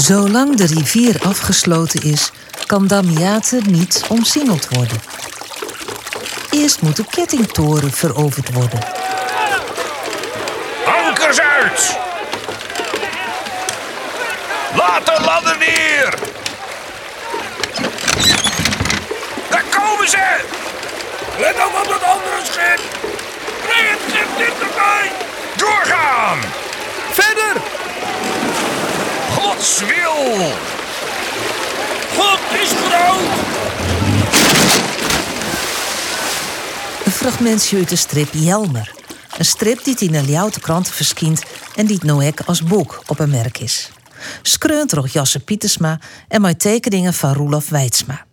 Zolang de rivier afgesloten is, kan Damiate niet omsingeld worden. Eerst moet de kettingtoren veroverd worden. Ankers uit! Laat de ladder neer! Daar komen ze! Let op op dat andere schip! Breng het schip dichterbij! Doorgaan! Verder! Gods wil! God is groot! Een fragmentje uit de strip Jelmer. Een strip die in de Ljouwte kranten verschijnt en die ook als boek op een merk is. Screunt door Jasse Pietersma en met tekeningen van Roelof Weidsma.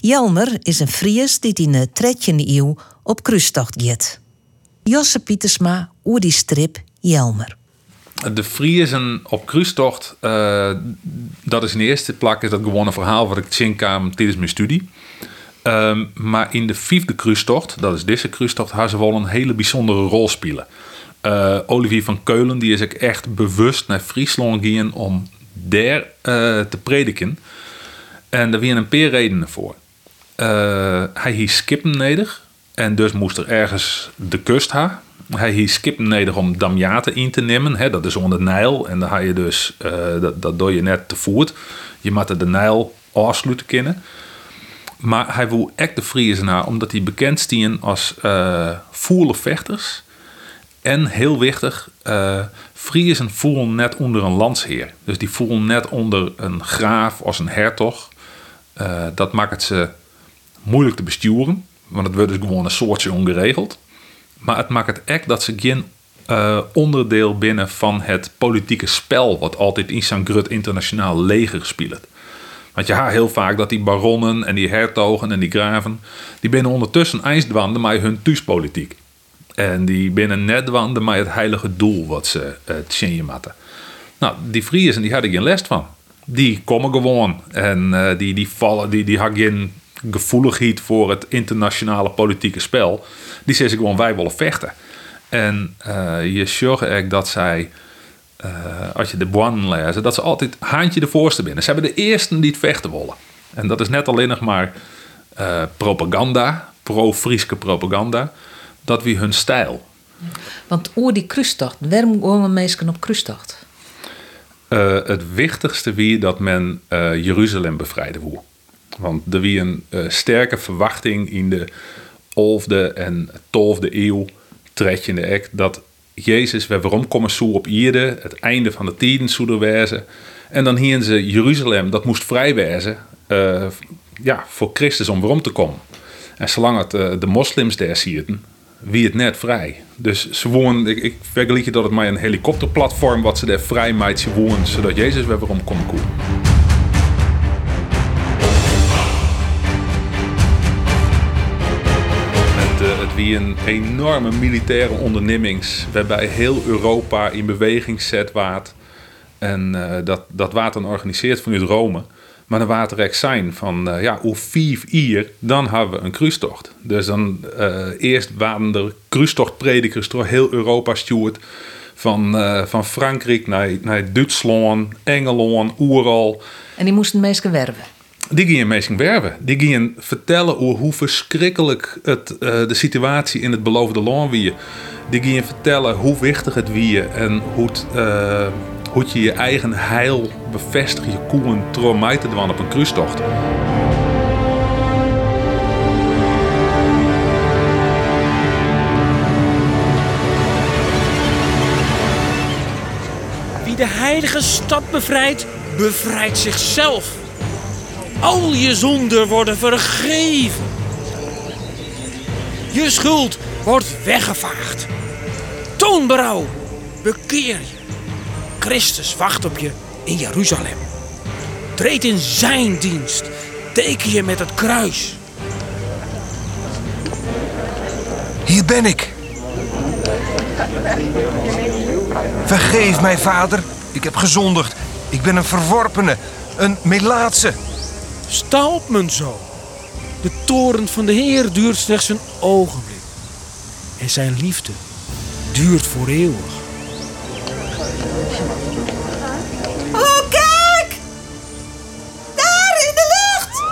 Jelmer is een Fries die in de 13e eeuw op kruistocht gaat. Jasse Pietersma oer die strip Jelmer. De Friesen op cruistocht, eh, dat is in de eerste plek is dat gewoon een verhaal wat ik zien kwam tijdens mijn studie. Ehm, maar in de vijfde cruistocht, dat is deze cruistocht, hebben ze wel een hele bijzondere rol spelen. Eh, Olivier van Keulen die is ook echt bewust naar Friesland gegaan om daar eh, te prediken. En daar waren een paar redenen voor. Eh, hij hield skippen neder en dus moest er ergens de kust ha. Hij hield skippen neder om Damjate in te nemen. Dat is onder de Nijl en dan je dus, dat, dat doe je net te voet. Je moet de Nijl afsluiten kunnen. Maar hij wil echt de Friese naar, omdat hij bekend stien als uh, vechters. En heel wichtig, uh, Friesen voelen net onder een landsheer. Dus die voelen net onder een graaf als een hertog. Uh, dat maakt het ze moeilijk te besturen. Want het wordt dus gewoon een soortje ongeregeld. Maar het maakt het echt dat ze geen onderdeel binnen van het politieke spel... wat altijd in zo'n grut internationaal leger speelt. Want je ja, heel vaak dat die baronnen en die hertogen en die graven... die binnen ondertussen ijsdwanden met hun thuispolitiek. En die binnen net dwanden met het heilige doel wat ze uh, tjenje matten. Nou, die Friesen die hadden geen last van. Die komen gewoon en uh, die, die vallen, die, die hadden geen gevoeligheid voor het internationale politieke spel. Die zeggen gewoon wij willen vechten. En uh, je zorgt eigenlijk dat zij, uh, als je de Boinen lezen, dat ze altijd haantje de voorste binnen. Ze hebben de eerste die het vechten willen. En dat is net alleen nog maar uh, propaganda, pro-Frieske propaganda, dat wie hun stijl. Want oor die kruistocht, waarom gaan mensen op kruistocht? Uh, het wichtigste wie dat men Jeruzalem bevrijden wil. Want er wie een sterke verwachting in de 11e en 12e eeuw tred in de ek dat Jezus weer waarom komen zo op Ierde, het einde van de tijden zouden wezen. En dan hien ze Jeruzalem, dat moest vrij wezen, uh, ja, voor Christus om waarom te komen. En zolang het uh, de moslims daar zitten, wie het net vrij. Dus ze wonen, ik, ik vergelijk je dat het maar een helikopterplatform wat ze daar vrij maakt, ze zodat Jezus weer waarom kon komen. Wie een enorme militaire ondernemings waarbij heel Europa in beweging zet waard. En uh, dat, dat water dan organiseert vanuit Rome. Maar dan waterrek zijn van uh, ja, hoe vijf uur, dan hebben we een cruistocht. Dus dan uh, eerst waren er cruistochtpredikers door heel Europa stuurt. Van, van Frankrijk naar, naar Duitsland, Engeland, Oeral. En die moesten mensen werven? Die gingen mensen werven. Die gingen vertellen hoe verschrikkelijk het, uh, de situatie in het beloofde land wie. Die gingen vertellen hoe wichtig het wie en hoe, uh, hoe je je eigen heil bevestigt, je koeien trouw te op een cruistocht. Wie de heilige stad bevrijdt, bevrijdt zichzelf. Al je zonden worden vergeven. Je schuld wordt weggevaagd. Toon berouw. Bekeer je. Christus wacht op je in Jeruzalem. Treed in zijn dienst. Teken je met het kruis. Hier ben ik. Vergeef mij, vader. Ik heb gezondigd. Ik ben een verworpene, een melaatse. Sta op, mijn zoon. De toren van de Heer duurt slechts een ogenblik. En zijn liefde duurt voor eeuwig. Oh, kijk! Daar in de lucht!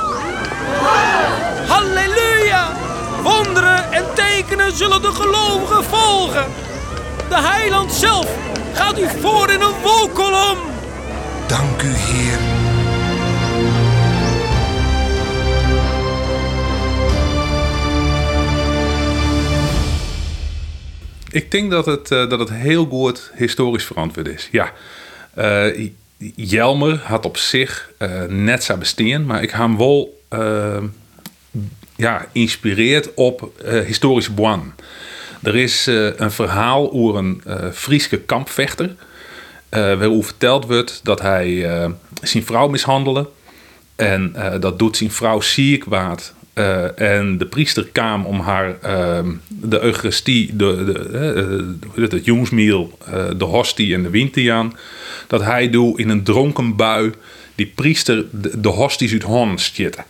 Halleluja! Wonderen en tekenen zullen de gelovigen volgen. De heiland zelf gaat u voor in een wolkolom. Dank u, Heer. Ik denk dat het, eh, dat het heel goed historisch verantwoord is. Ja, eh, Jelmer had op zich eh, net bestaan, maar ik ga hem wel uh, ja, inspireerd op historische boan. Er is een verhaal over een Frieske kampvechter. waarover verteld wordt dat hij zijn vrouw mishandelde. En dat doet zijn vrouw ziek waard uh, en de priester kwam om haar uh, de Eucharistie, de, de, uh, het jongensmiel, de hostie en de wintiaan, dat hij doet in een dronken bui die priester de, de hosties uit stjitten.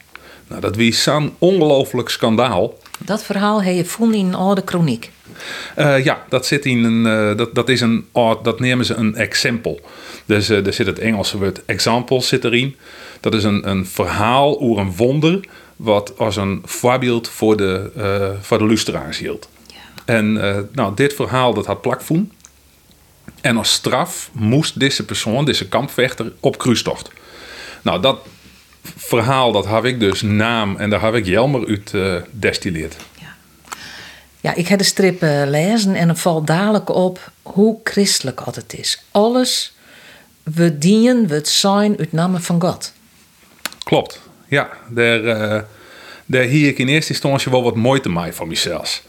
Nou, dat was zo'n ongelooflijk schandaal. Dat verhaal heb je vonden in een oude chroniek. ja, dat zit in een, dat, dat is een, dat nemen ze een exempel. Dus er zit het Engelse woord example zit erin. Dat is een, een verhaal over een wonder wat als een voorbeeld voor de, uh, voor de luisteraars hield. Ja. En uh, nou, dit verhaal dat had plakvoen. En als straf moest deze persoon, deze kampvechter, op kruistocht. Nou, dat verhaal dat heb ik dus naam en daar heb ik Jelmer uit uh, destilleerd. Ja. ja, ik heb de strip lezen en het valt dadelijk op hoe christelijk het is. Alles, we dienen, we zijn uit naam van God. Klopt, ja, daar, uh, daar hier ik in eerste instantie wel wat moeite mee van mezelf.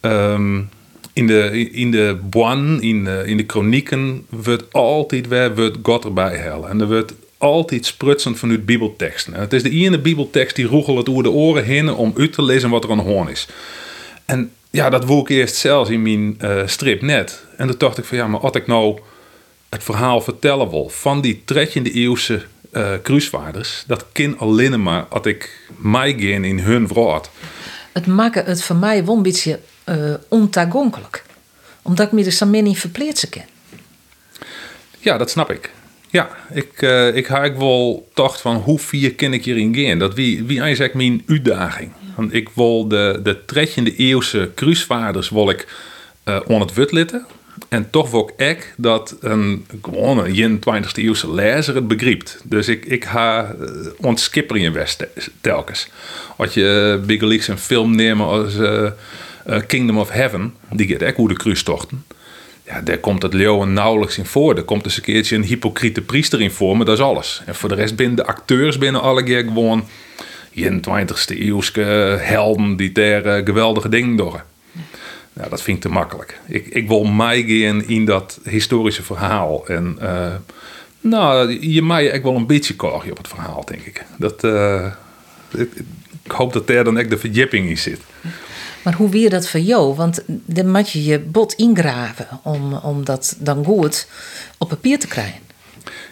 Um, in de, in de boan, in de, in de chronieken, wordt altijd weer wordt God erbij halen. En er wordt altijd sprutsen vanuit bibelteksten. En het is de ene bibeltekst die roegelt het de oren heen om uit te lezen wat er aan de hoorn is. En ja, dat woe ik eerst zelfs in mijn uh, strip net. En toen dacht ik van ja, maar als ik nou het verhaal vertellen wil van die 13e eeuwse uh, cruisevaarders, dat kan alleen maar als ik mij gaan in hun woord. Het maakt het voor mij wel een beetje uh, ontagonkelijk. Omdat ik me er zo niet verplaatsen kan. Ja, dat snap ik. Ja, ik, uh, ik heb wel tocht van hoe vier kan ik hierin gaan. Dat wie, wie eigenlijk mijn uitdaging. Want ik wil de, de 13e eeuwse cruisevaarders wil ik uh, on het wit litten. En toch ook ik dat een gewone 21 e eeuwse lezer het begrijpt. Dus ik, ik ga uh, ontskipper in West telkens. Als je uh, Big Leagues een film neemt als uh, Kingdom of Heaven, die gaat ook hoe de kruistochten. Ja, daar komt het leeuwen nauwelijks in voor. Er komt eens een keertje een hypocriete priester in voor, maar dat is alles. En voor de rest binnen de acteurs binnen alle keer gewoon 21ste eeuwse helden die daar geweldige dingen doen. Ja, dat vind ik te makkelijk. Ik, ik wil mij gaan in dat historische verhaal. En uh, nou, je mij ik wel een beetje korrigje op het verhaal, denk ik. Dat, uh, ik, ik, hoop dat daar dan echt de verdieping in zit. Maar hoe weer dat voor jou? Want dan moet je je bot ingraven om, om dat dan goed op papier te krijgen.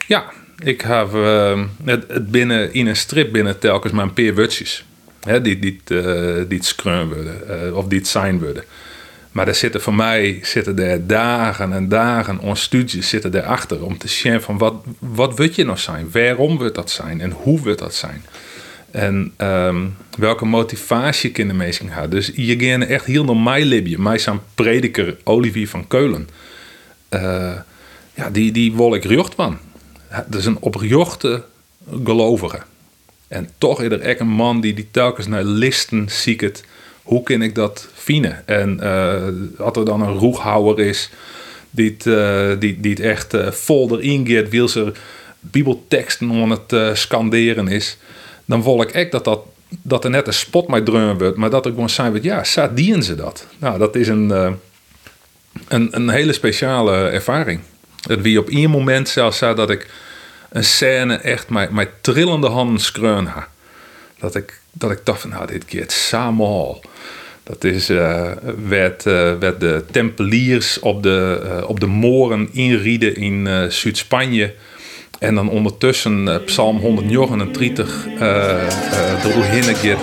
Ja, ik heb uh, het, het, binnen in een strip binnen telkens maar een paar wutjes. Hè, die, die, uh, die het worden, of die het zijn worden. Maar er zitten voor mij zitten er dagen en dagen on studies zitten erachter om te zien van wat, wat wil je nog zijn? Waarom wil dat zijn? En hoe wil dat zijn? En um, welke motivatie mensen hebben. Dus je gaat echt heel naar mij libje. Mij zijn prediker Olivier van Keulen. Uh, ja, die, die wil ik. Dat is een oprechte gelovige. En toch is er echt een man die, die telkens naar listen ziet hoe kan ik dat fine? En uh, als er dan een roeghouwer is die het, uh, die, die het echt uh, vol erin gaat, wil ze bibelteksten aan het scanderen is, dan wil ik echt dat, dat, dat er net een spot met dreun wordt, maar dat er gewoon zijn, ja, zo dienen ze dat. Nou, dat is een, een, een hele speciale ervaring. Het wie op één moment zelfs zei dat ik een scène echt met, trillende handen skreun ha. Dat ik, dat ik dacht van, nou, dit keer samen dat is, uh, werd, uh, werd de Tempeliers op de, uh, op de moren inrieden in Zuid-Spanje. En dan ondertussen Psalm 139 uh, door Hinnegir.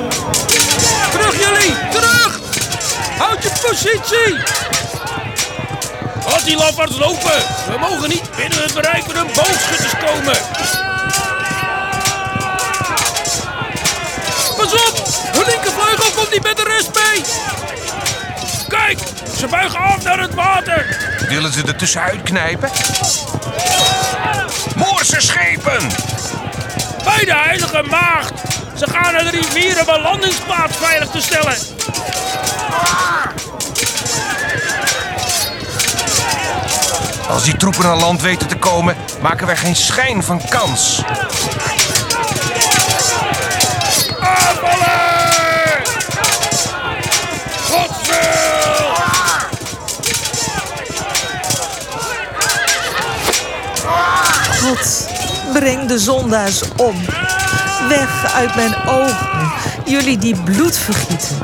Terug jullie, terug! Houd je positie! Laat die lafaards lopen! We mogen niet binnen het bereik van hun boogschutters komen! De rest mee! Kijk, ze buigen af naar het water. Willen ze er tussenuit knijpen? Moorse schepen! Bij de heilige maagd. Ze gaan naar de rivier om een landingsplaats veilig te stellen. Als die troepen aan land weten te komen, maken wij geen schijn van kans. God, breng de zondaars om. Weg uit mijn ogen, jullie die bloed vergieten.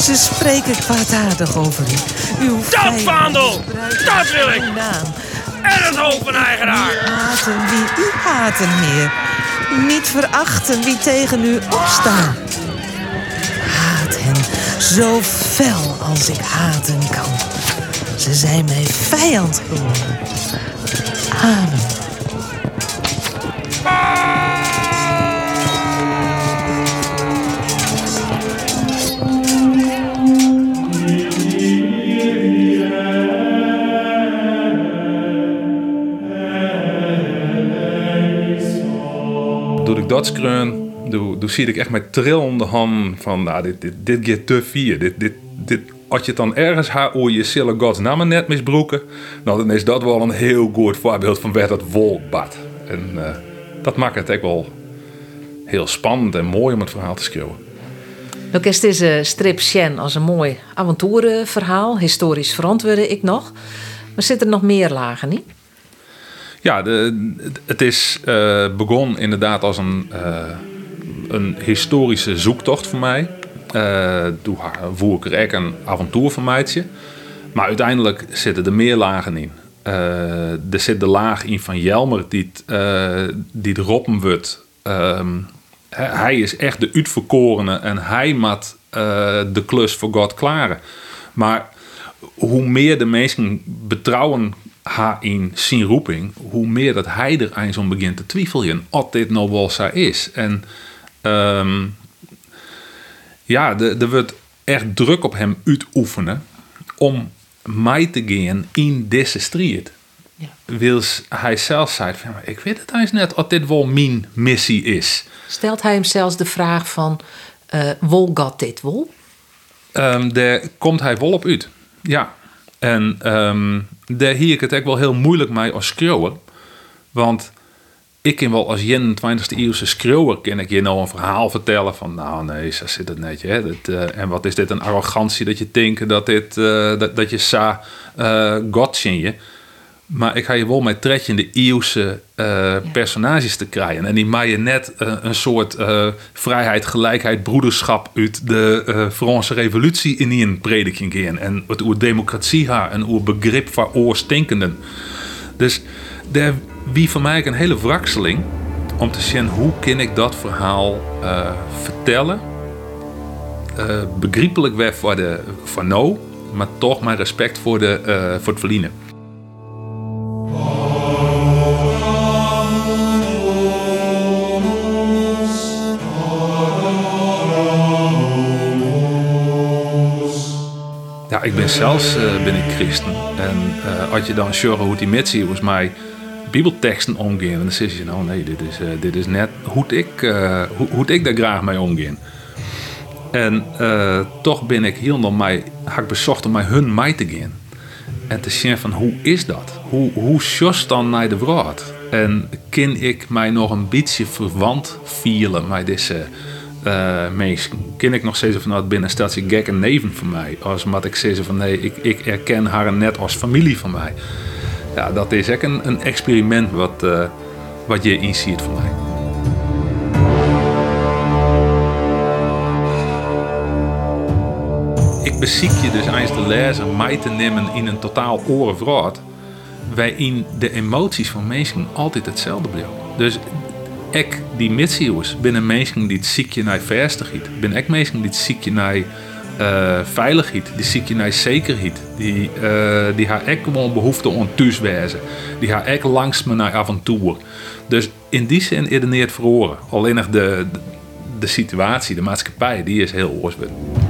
Ze spreken kwaadaardig over u. Uw vijanden vaandel! Dat wil ik! naam. En het hoofd van eigenaar. Haten wie u haten, Heer. Niet verachten wie tegen u opstaan. Haat hen zo fel als ik haten kan. Ze zijn mij vijand geworden. Amen. Dat doe zie ik echt met trillende hand van, nou, dit, dit, dit gaat te vier. Dit, dit, dit, als je dan ergens haar oor je zullen Gods namen net misbroeken, nou, dan is dat wel een heel goed voorbeeld van waar dat wolbad. En eh, dat maakt het echt wel heel spannend en mooi om het verhaal te schreeuwen. Nou, is deze strip Shen als een mooi avonturenverhaal. Historisch verantwoorden ik nog. Maar zitten er nog meer lagen, niet? Ja, het is eh, begon inderdaad als een, eh, een historische zoektocht voor mij. Uh, toen voer ik er een avontuur van meidje. Maar uiteindelijk zitten er meer lagen in. Eh, er zit de laag in van Jelmer die, het, die roppen wordt. Ehm, hij- is echt de uitverkorene en hij maakt de klus voor God klaren. Maar hoe meer de mensen betrouwen haar in zijn roeping, hoe meer dat hij er om begint te twijfelen of dit nou wel is. En ehm, ja, er wordt echt druk op hem uitoefenen om mij te gaan in deze strijd. Ja. Wils hij zelf zei van, "Maar ik weet het eens net of dit wel mijn missie is. Stelt hij hem zelfs de vraag van... eh wol God dit wol? Ehm, daar komt hij wel op uit. Ja. En ehm, daar hier ik het ook wel heel moeilijk mee als schreeuwer. Want ik kan wel als 21ste eeuwse schreeuwer... kan ik je nou een verhaal vertellen van... nou nee, zo zit het netje. Hè? Dat, eh, en wat is dit een arrogantie dat je denkt dat, dit, eh, dat, je sa eh God je... Maar ik ga je wel met tredje in de eeuwse eh, personages te krijgen. En die maaien net eh, een soort eh, vrijheid, gelijkheid, broederschap uit de Franse revolutie in die prediking gaan. En het oer democratie haar en oer begrip van oorstinkenden. Dus daar wie voor mij een hele wrakseling om te zien hoe kan ik dat verhaal vertellen. Begrijpelijk weer voor de voor nou, maar toch mijn respect voor, de, voor het verliezen. Ja, ik ben zelfs eh, ben ik christen. En eh, als je dan zorgt hoe die met volgens mij bibelteksten omgaan, dan zeg je nou nee, dit is, eh, dit is net hoe ik, hoe, hoe ik daar graag mee omgaan. En toch ben ik heel nog mij, ik bezocht om mij hun mij te gaan. En te zien van hoe is dat? Hoe, hoe sjost dan naar de wereld? En kan ik mij nog een beetje verwant vielen met deze eh mensen? Kan ik nog steeds van binnen stelt ze gek en neven van mij? Als wat ik zeg van nee, ik, ik erken haar net als familie van mij. Ja, dat is echt een, een experiment wat, eh, wat je inziet voor mij. Ik beziek je dus eens de lezer mij te nemen in een totaal orenvraat. Waarin de emoties van mensen altijd hetzelfde blijven. Dus ik die mitzieuwers binnen mensen die het ziekje naar vestigheid. Ben ik mensen die het ziekje naar eh, veiligheid, die ziekje naar zekerheid. Die, eh die haar ook gewoon behoefte aan thuiswezen. Die haar ook langs me naar avontuur. Dus in die zin is het niet verloren. Alleen de, de situatie, de maatschappij, die is heel oorsbeeld.